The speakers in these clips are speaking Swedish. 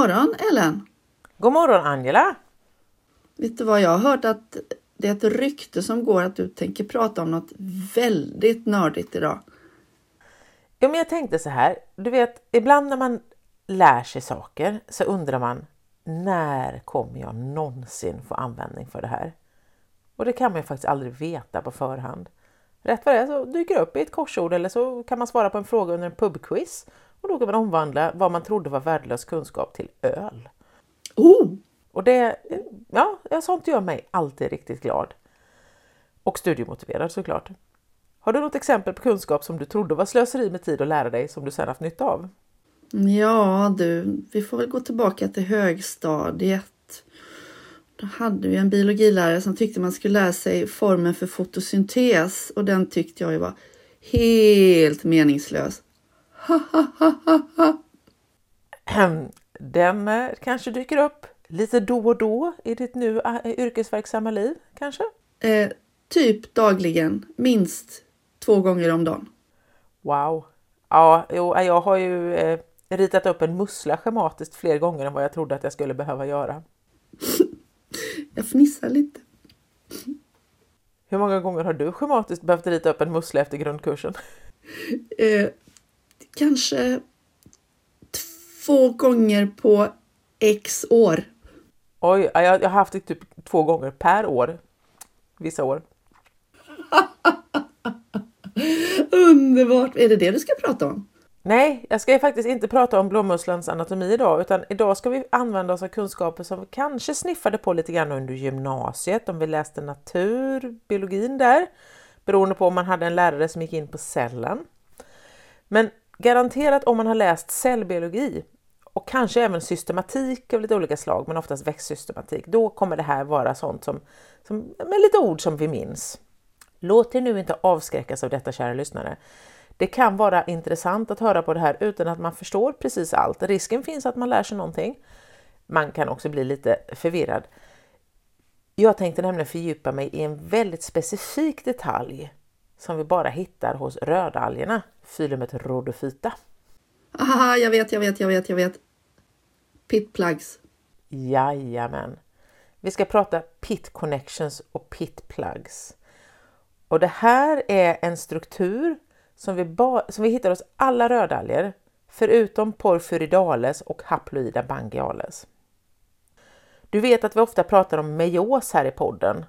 God morgon Ellen! God morgon Angela! Vet du vad, jag har hört att det är ett rykte som går att du tänker prata om något väldigt nördigt idag. Jo, men jag tänkte så här, du vet, ibland när man lär sig saker så undrar man när kommer jag någonsin få användning för det här? Och det kan man ju faktiskt aldrig veta på förhand. Rätt vad det är så dyker det upp i ett korsord eller så kan man svara på en fråga under en pubquiz och då kan man omvandla vad man trodde var värdelös kunskap till öl. Oh! Och det, ja, sånt gör mig alltid riktigt glad. Och studiemotiverad såklart. Har du något exempel på kunskap som du trodde var slöseri med tid att lära dig som du sedan haft nytta av? Ja du, vi får väl gå tillbaka till högstadiet. Då hade vi en biologilärare som tyckte man skulle lära sig formen för fotosyntes och den tyckte jag ju var helt meningslös. Den eh, kanske dyker upp lite då och då i ditt nu eh, yrkesverksamma liv kanske? Eh, typ dagligen, minst två gånger om dagen. Wow! Ja, jo, jag har ju eh, ritat upp en mussla schematiskt fler gånger än vad jag trodde att jag skulle behöva göra. jag fnissar lite. Hur många gånger har du schematiskt behövt rita upp en mussla efter grundkursen? Eh, kanske två gånger på x år. Oj, jag, har haft det typ två gånger per år. Vissa år. Underbart! Är det det du ska prata om? Nej, jag ska faktiskt inte prata om blåmusslans anatomi idag, utan idag ska vi använda oss av kunskaper som vi kanske sniffade på lite grann under gymnasiet, om vi läste natur, biologin där, beroende på om man hade en lärare som gick in på cellen. Men garanterat om man har läst cellbiologi och kanske även systematik av lite olika slag, men oftast växtsystematik, då kommer det här vara sånt som, som med lite ord som vi minns. Låt er nu inte avskräckas av detta, kära lyssnare. Det kan vara intressant att höra på det här utan att man förstår precis allt. Risken finns att man lär sig någonting. Man kan också bli lite förvirrad. Jag tänkte nämligen fördjupa mig i en väldigt specifik detalj som vi bara hittar hos rödalgerna, filumet rhodophyta. Aha, jag vet, jag vet, jag vet, jag vet. Pitplugs. Jajamän. Vi ska prata pit connections och pit plugs. Och det här är en struktur som vi, som vi hittar hos alla rödalger förutom Porphyridales och Haploida bangiales. Du vet att vi ofta pratar om meios här i podden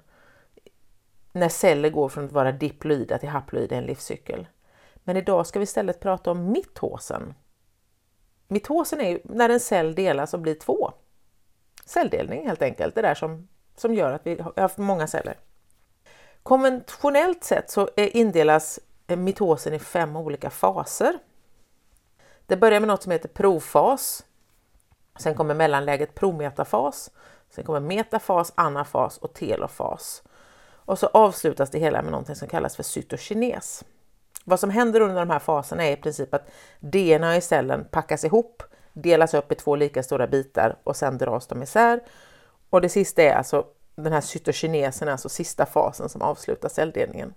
när celler går från att vara diploida till haploida i en livscykel. Men idag ska vi istället prata om mitosen. Mitosen är när en cell delas och blir två. Celldelning helt enkelt, det där som, som gör att vi har haft många celler. Konventionellt sett så indelas eh, mitosen i fem olika faser. Det börjar med något som heter profas. Sen kommer mellanläget prometafas. Sen kommer metafas, anafas och telofas. Och så avslutas det hela med någonting som kallas för cytokines. Vad som händer under de här faserna är i princip att DNA i cellen packas ihop, delas upp i två lika stora bitar och sen dras de isär. Och det sista är alltså den här cytokinesen, alltså sista fasen som avslutar celldelningen.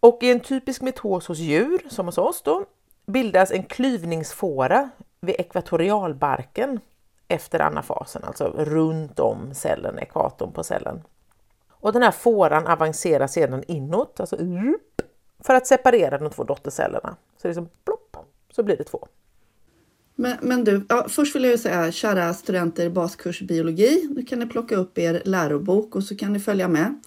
Och i en typisk metos hos djur, som hos oss då, bildas en klyvningsfåra vid ekvatorialbarken efter anafasen, alltså runt om cellen, ekvatorn på cellen. Och den här fåran avancerar sedan inåt, alltså för att separera de två dottercellerna. Så liksom plopp, så blir det två. Men, men du, ja, först vill jag säga kära studenter i baskurs biologi. Nu kan ni plocka upp er lärobok och så kan ni följa med.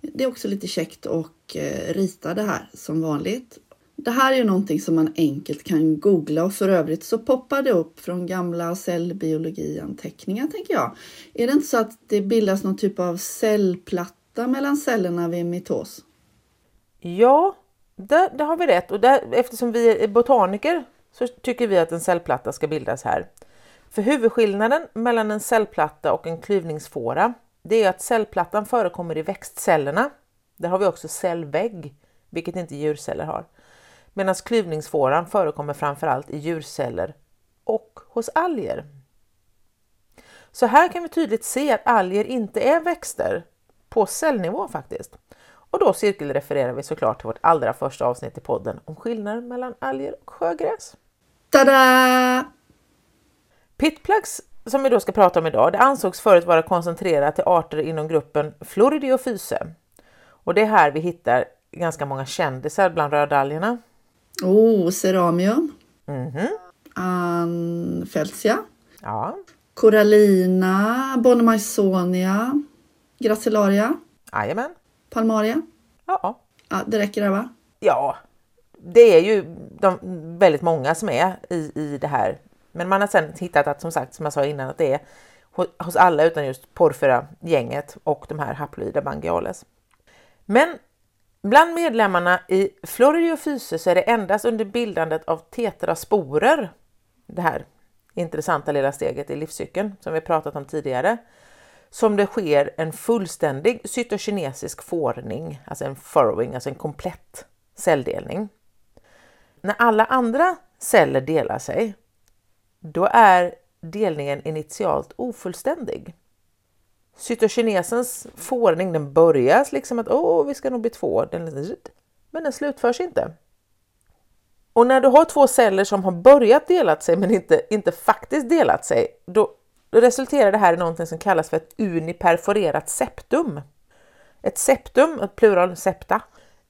Det är också lite käckt och eh, rita det här som vanligt. Det här är ju någonting som man enkelt kan googla och för övrigt så poppar det upp från gamla cellbiologianteckningar tänker jag. Är det inte så att det bildas någon typ av cellplatta mellan cellerna vid mitos? Ja, där, där har vi rätt och där, eftersom vi är botaniker så tycker vi att en cellplatta ska bildas här. För huvudskillnaden mellan en cellplatta och en klyvningsfåra det är att cellplattan förekommer i växtcellerna. Där har vi också cellvägg, vilket inte djurceller har. Medan klyvningsfåran förekommer framförallt i djurceller och hos alger. Så här kan vi tydligt se att alger inte är växter på cellnivå faktiskt. Och då cirkelrefererar vi såklart till vårt allra första avsnitt i podden om skillnaden mellan alger och sjögräs. Tada! Pitplugs som vi då ska prata om idag, det ansågs förut vara koncentrerat till arter inom gruppen Floridiophyse. Och det är här vi hittar ganska många kändisar bland rödalgerna. Oh, Ceramium. Mhm. Anfelsia. Ja, Corallina, Bonomysonia, Gracilaria, jajamän. Palmaria. Ja. Ja, det räcker där va? ja, det är ju de, väldigt många som är i, i det här. Men man har sen hittat att som sagt, som jag sa innan, att det är hos, alla utan just Porphyra-gänget och de här haploida Bangiales. Men bland medlemmarna i Floridiophyse så är det endast under bildandet av tetrasporer, det här intressanta lilla steget i livscykeln som vi pratat om tidigare, som det sker en fullständig cytokinesisk fårning, alltså en furrowing, alltså en komplett celldelning. När alla andra celler delar sig, då är delningen initialt ofullständig. Cytokinesens fårning den börjar liksom att åh, vi ska nog bli två, men den slutförs inte. Och när du har två celler som har börjat delat sig men inte, inte faktiskt delat sig, då, då resulterar det här i någonting som kallas för ett uniperforerat septum. Ett septum, ett plural septa,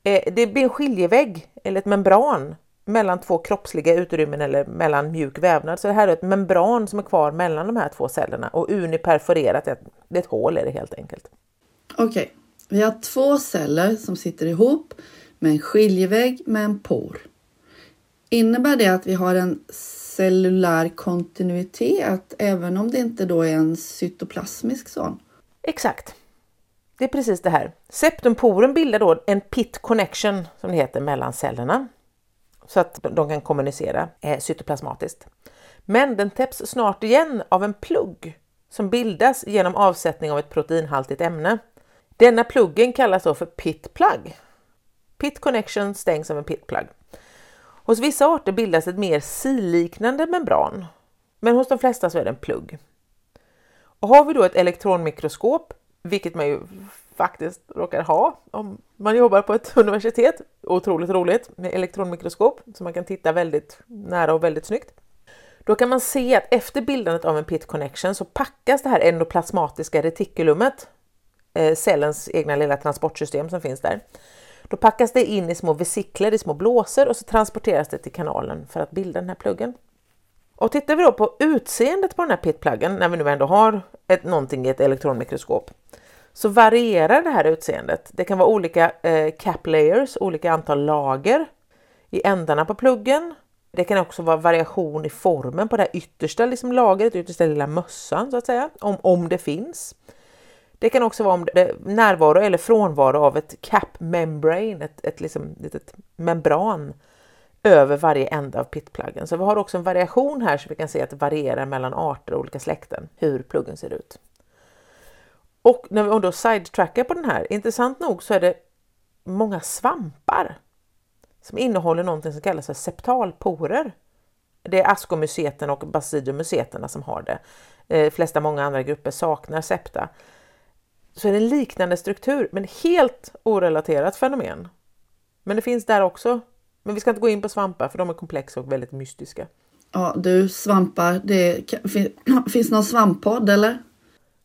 eh, det blir en skiljevägg eller ett membran mellan två kroppsliga utrymmen eller mellan mjuk vävnad. Så det här är ett membran som är kvar mellan de här två cellerna och uniperforerat, det är ett hål är det helt enkelt. Okej, vi har två celler som sitter ihop med en skiljevägg med en por. Innebär det att vi har en cellulär kontinuitet även om det inte då är en cytoplasmisk sån? Exakt. Det är precis det här. Septumporen bildar då en pit connection som det heter mellan cellerna så att de kan kommunicera eh, cytoplasmatiskt. Men den täpps snart igen av en plugg som bildas genom avsättning av ett proteinhaltigt ämne. Denna pluggen kallas då för pit plug. Pit connection stängs av en pit plug. Hos vissa arter bildas ett mer silliknande membran, men hos de flesta så är det en plugg. Och har vi då ett elektronmikroskop, vilket man ju faktiskt råkar ha om man jobbar på ett universitet, otroligt roligt med elektronmikroskop så man kan titta väldigt nära och väldigt snyggt. Då kan man se att efter bildandet av en pit connection så packas det här endoplasmatiska retikulumet, eh, cellens egna lilla transportsystem som finns där, då packas det in i små vesikler, i små blåsor och så transporteras det till kanalen för att bilda den här pluggen. Och tittar vi då på utseendet på den här pitpluggen, när vi nu ändå har ett, någonting i ett elektronmikroskop, så varierar det här utseendet. Det kan vara olika eh, cap layers, olika antal lager i ändarna på pluggen. Det kan också vara variation i formen på det här yttersta liksom, lagret, yttersta lilla mössan så att säga, om, om det finns. Det kan också vara om det, närvaro eller frånvaro av ett cap membrane, ett, ett liksom, litet membran över varje ände av pittpluggen. Så vi har också en variation här så vi kan se att det varierar mellan arter och olika släkten hur pluggen ser ut. Och när vi då sidetrackar på den här, intressant nog så är det många svampar som innehåller någonting som kallas för septalporer. Det är askomyceten och basidiomyceterna som har det. De flesta många andra grupper saknar septa så är det en liknande struktur, men helt orelaterat fenomen. Men det finns där också. Men vi ska inte gå in på svampar för de är komplexa och väldigt mystiska. Ja, du svampar, det finns det någon svamppodd eller?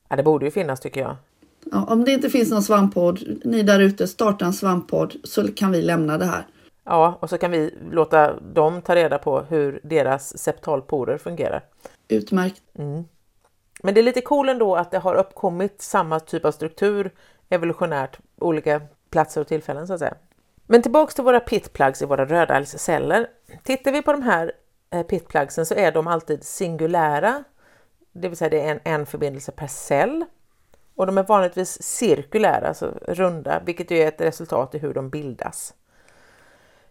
Ja, det borde ju finnas tycker jag. Ja, om det inte finns någon svamppodd, ni där ute, starta en svamppodd så kan vi lämna det här. Ja, och så kan vi låta dem ta reda på hur deras septalporer fungerar. Utmärkt. Mm. Men det är lite cool ändå att det har uppkommit samma typ av struktur evolutionärt olika platser och tillfällen så att säga. Men tillbaks till våra pitplugs i våra rödalgsceller. Tittar vi på de här eh, pitplugsen så är de alltid singulära, det vill säga det är en, en förbindelse per cell. Och de är vanligtvis cirkulära, alltså runda, vilket är ett resultat i hur de bildas.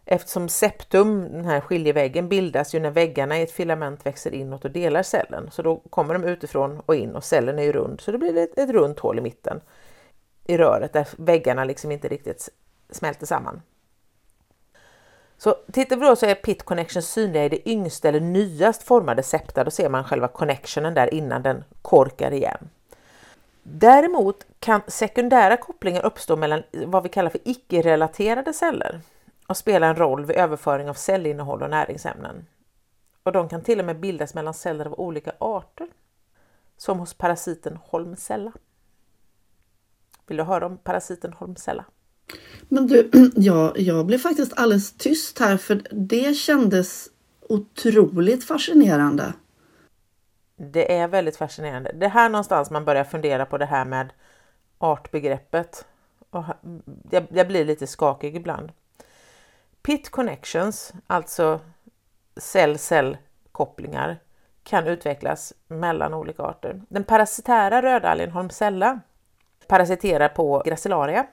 Eftersom septum, den här skiljeväggen, bildas ju när väggarna i ett filament växer inåt och delar cellen. Så då kommer de utifrån och in och cellen är ju rund så det blir ett, ett runt hål i mitten i röret där väggarna liksom inte riktigt smälter samman. Så tittar vi då så är pit connection synliga i det yngsta eller nyast formade septa. Då ser man själva connectionen där innan den korkar igen. Däremot kan sekundära kopplingar uppstå mellan vad vi kallar för icke-relaterade celler och spelar en roll vid överföring av cellinnehåll och näringsämnen. och de kan till och med bildas mellan celler av olika arter. Som hos parasiten Holmsella. Vill du höra om parasiten Holmsella? Men du, jag, jag blev faktiskt alldeles tyst här för det kändes otroligt fascinerande. Det är väldigt fascinerande. Det är här någonstans man börjar fundera på det här med artbegreppet. Och jag, jag blir lite skakig ibland. Pit connections, alltså cell-cell-kopplingar, kan utvecklas mellan olika arter. Den parasitära rödalgen Holmsella parasiterar på gracilaria,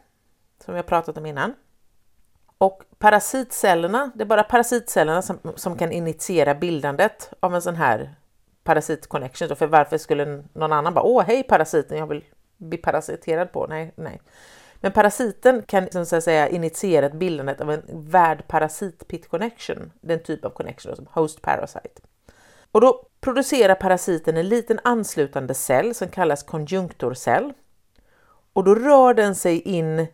som vi har pratat om innan. Och parasitcellerna, det är bara parasitcellerna som, som kan initiera bildandet av en sån här parasitconnection. För varför skulle någon annan bara åh hej parasiten, jag vill bli parasiterad på? Nej, nej. Men parasiten kan som så att säga initiera ett bildandet av en värdparasit pit connection, den typ av connection som host parasite. Och då producerar parasiten en liten anslutande cell som kallas konjunktorcell. Och då rör den sig in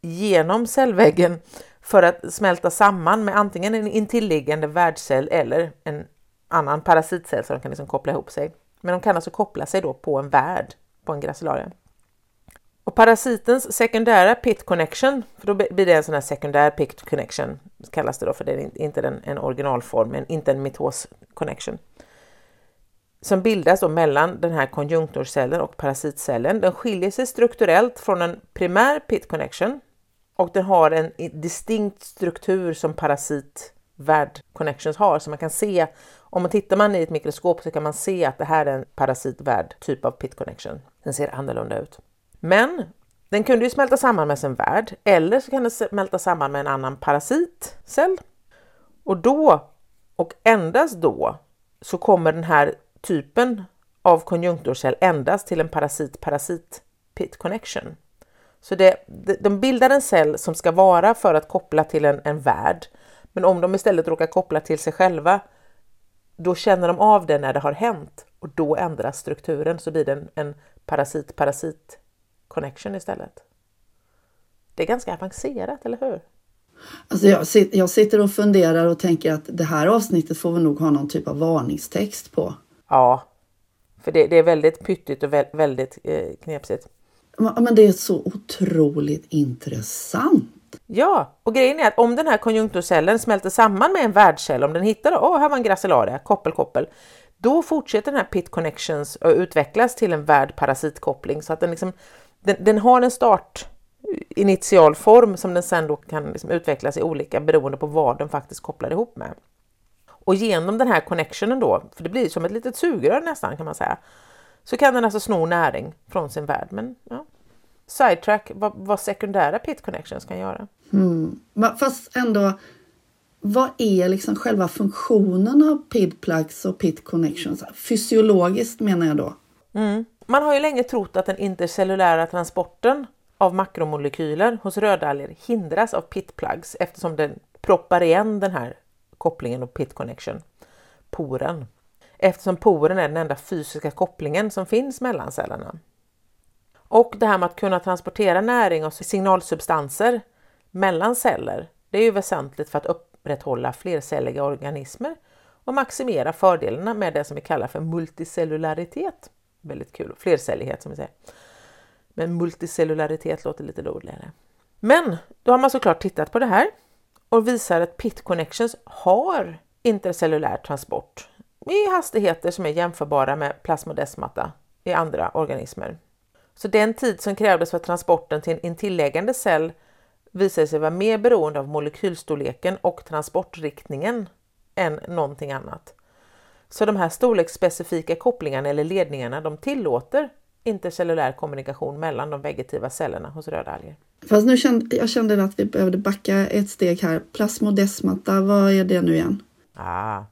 genom cellväggen för att smälta samman med antingen en intilliggande värdcell eller en annan parasitcell så de kan liksom koppla ihop sig. Men de kan alltså koppla sig då på en värd, på en gracilaria. Och parasitens sekundära pit connection, för då blir det en sån här sekundär pit connection, kallas det då för det är inte en, en originalform, men inte en mitos connection. Som bildas då mellan den här konjunktorcellen och parasitcellen. Den skiljer sig strukturellt från en primär pit connection och den har en distinkt struktur som parasit värd connections har. Så man kan se, om man tittar man i ett mikroskop så kan man se att det här är en parasitvärd typ av pit connection. Den ser annorlunda ut. Men den kunde ju smälta samman med sin värd eller så kan den smälta samman med en annan parasitcell. Och då, och endast då, så kommer den här typen av konjunktorcell endast till en parasit-parasit pit connection. Så det, de bildar en cell som ska vara för att koppla till en, en värld. Men om de istället råkar koppla till sig själva, då känner de av det när det har hänt och då ändras strukturen så blir det en, en parasit-parasit connection istället. Det är ganska avancerat, eller hur? Alltså jag, jag sitter och funderar och tänker att det här avsnittet får vi nog ha någon typ av varningstext på. Ja, för det, det är väldigt pyttigt och väldigt eh, knepsigt. Men det är så otroligt intressant. Ja, och grejen är att om den här konjunktorcellen smälter samman med en värdcell, om den hittar, åh, oh, här var en gracilaria, koppel, koppel, då fortsätter den här pit connections att utvecklas till en värd parasitkoppling så att den liksom den, den har en start initial form som den sen då kan liksom utvecklas i olika beroende på vad den faktiskt kopplar ihop med. Och genom den här connectionen då, för det blir som ett litet sugrör nästan kan man säga, så kan den alltså sno näring från sin värld. Men ja, sidetrack vad, vad sekundära pit connections kan göra. Mm. Fast ändå, vad är liksom själva funktionen av PID plugs och pit connections? Fysiologiskt menar jag då. Mm. Man har ju länge trott att den intercellulära transporten av makromolekyler hos rödalger hindras av pitplugs eftersom den proppar igen den här kopplingen och pit connection, poren. Eftersom poren är den enda fysiska kopplingen som finns mellan cellerna. Och det här med att kunna transportera näring och signalsubstanser mellan celler, det är ju väsentligt för att upprätthålla flercelliga organismer och maximera fördelarna med det som vi kallar för multicellularitet väldigt kul. Flercellighet som vi säger. Men multicellularitet låter lite roligare. Men då har man såklart tittat på det här och visar att PIT connections har intercellulär transport i hastigheter som är jämförbara med plasmodesmata i andra organismer. Så den tid som krävdes för transporten till en intilläggande cell visade sig vara mer beroende av molekylstorleken och transportriktningen än någonting annat. Så de här storleksspecifika kopplingarna eller ledningarna de tillåter intercellulär kommunikation mellan de vegetiva cellerna hos rödalger. Fast nu kände jag kände att vi behövde backa ett steg här. Plasmodesmata, vad är det nu igen? Ah,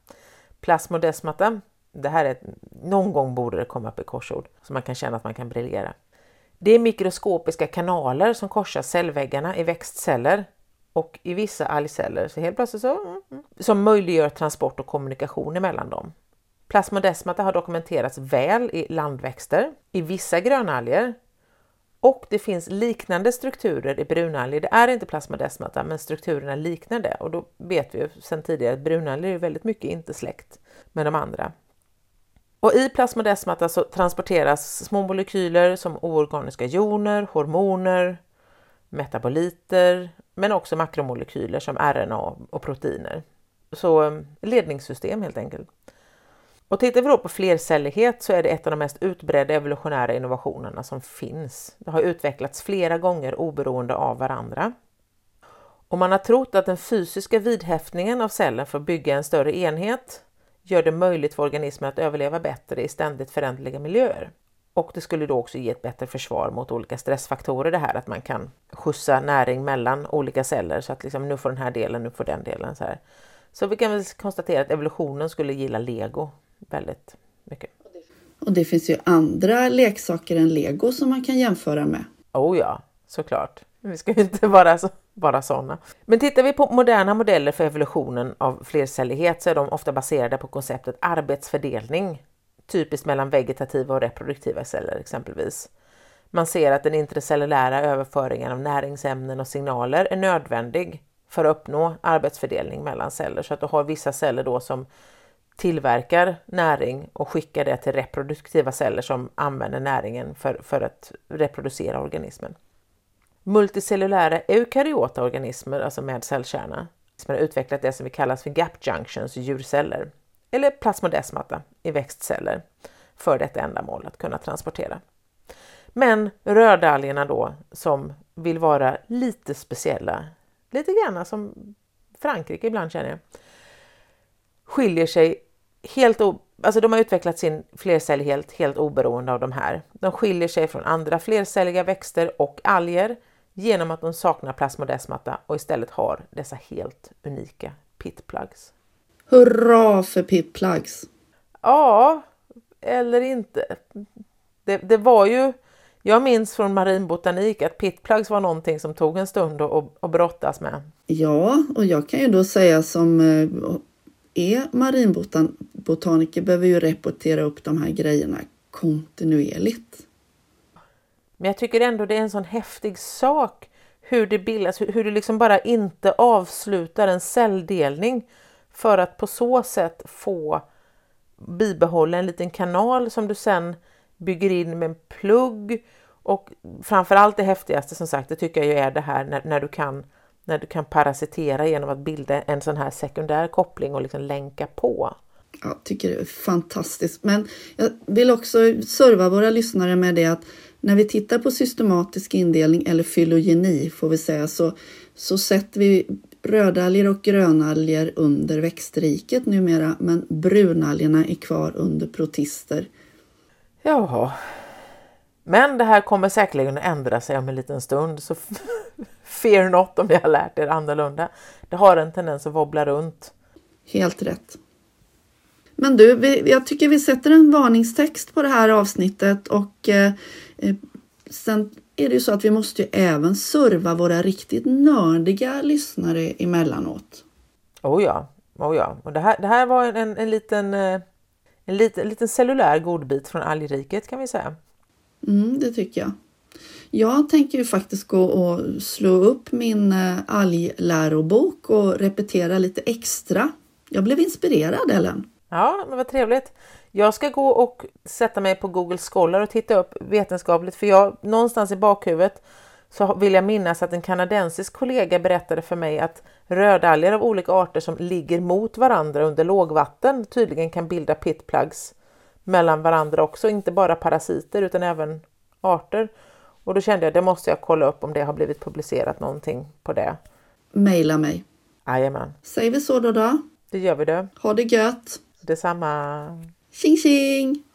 plasmodesmata, det här är någon gång borde det komma upp i korsord så man kan känna att man kan briljera. Det är mikroskopiska kanaler som korsar cellväggarna i växtceller och i vissa algceller så helt plötsligt så, mm, mm, som möjliggör transport och kommunikation emellan dem. Plasmodesmata har dokumenterats väl i landväxter, i vissa grönalger Och det finns liknande strukturer i brunalger. Det är inte plasmodesmata, men strukturerna liknar det. Och då vet vi ju sedan tidigare att brunalger är väldigt mycket inte släkt med de andra. Och i plasmodesmata så transporteras små molekyler som oorganiska joner, hormoner, metaboliter, men också makromolekyler som RNA och proteiner. Så eh, ledningssystem helt enkelt. Och tittar vi då på flercellighet så är det ett av de mest utbredda evolutionära innovationerna som finns. Det har utvecklats flera gånger oberoende av varandra. Och man har trott att den fysiska vidhäftningen av cellen för att bygga en större enhet gör det möjligt för organismer att överleva bättre i ständigt föränderliga miljöer. Och det skulle då också ge ett bättre försvar mot olika stressfaktorer det här att man kan skjutsa näring mellan olika celler så att liksom, nu får den här delen, nu får den delen. Så, här. så vi kan väl konstatera att evolutionen skulle gilla lego väldigt mycket. Och det finns ju andra leksaker än lego som man kan jämföra med. Oh ja, såklart. Vi ska ju inte vara så, bara sådana. Men tittar vi på moderna modeller för evolutionen av flercellighet så är de ofta baserade på konceptet arbetsfördelning typiskt mellan vegetativa och reproduktiva celler exempelvis. Man ser att den intracellulära överföringen av näringsämnen och signaler är nödvändig för att uppnå arbetsfördelning mellan celler. Så att du har vissa celler då som tillverkar näring och skickar det till reproduktiva celler som använder näringen för, för att reproducera organismen. Multicellulära eukaryota organismer, alltså med cellkärna, som har utvecklat det som vi kallar för gap junctions, djurceller eller plasmodesmata i växtceller för detta ändamål att kunna transportera. Men rödalgerna då som vill vara lite speciella, lite grann som Frankrike ibland känner jag, skiljer sig helt, alltså de har utvecklat sin flercellighet helt oberoende av de här. De skiljer sig från andra flercelliga växter och alger genom att de saknar plasmodesmata och istället har dessa helt unika pitplugs. Hurra för pitplugs! Ja, eller inte. Det, det, var ju, jag minns från marinbotanik att pitplugs var någonting som tog en stund att, att brottas med. Ja, och jag kan ju då säga som eh, är marinbotaniker behöver ju rapportera upp de här grejerna kontinuerligt. Men jag tycker ändå det är en sån häftig sak hur det bildas, hur, du liksom bara inte avslutar en celldelning för att på så sätt få bibehålla en liten kanal som du sen bygger in med en plugg och framförallt det häftigaste som sagt, det tycker jag ju är det här när, när, du kan när du kan parasitera genom att bilda en sån här sekundär koppling och liksom länka på. Jag tycker det är fantastiskt. Men jag vill också serva våra lyssnare med det att när vi tittar på systematisk indelning eller filogeni får vi säga så, så sätter vi rödalger och grönalger under växtriket numera, men brunalgerna är kvar under protister. Jaha. Men det här kommer säkerligen att ändra sig om en liten stund, så fear not om ni har lärt er annorlunda. Det har en tendens att wobbla runt. Helt rätt. Men du, vi, jag tycker vi sätter en varningstext på det här avsnittet och eh, eh sen är det ju så att vi måste ju även serva våra riktigt nördiga lyssnare emellanåt. Oh ja, oh ja. Och det, här, det här var en, en, liten, eh, en liten, en liten cellulär godbit från algriket kan vi säga. Mm, det tycker jag. Jag tänker ju faktiskt gå och slå upp min eh, alglärobok och repetera lite extra. Jag blev inspirerad Ellen. Ja, men vad trevligt. Jag ska gå och sätta mig på Google Scholar och titta upp vetenskapligt för jag någonstans i bakhuvudet så vill jag minnas att en kanadensisk kollega berättade för mig att rödalger av olika arter som ligger mot varandra under lågvatten tydligen kan bilda pitplugs mellan varandra också, inte bara parasiter utan även arter. Och då kände jag det måste jag kolla upp om det har blivit publicerat någonting på det. Maila mig. Jajamän. Säger vi så då då? Det gör vi det. Ha det gött. Detsamma. Tjing tjing!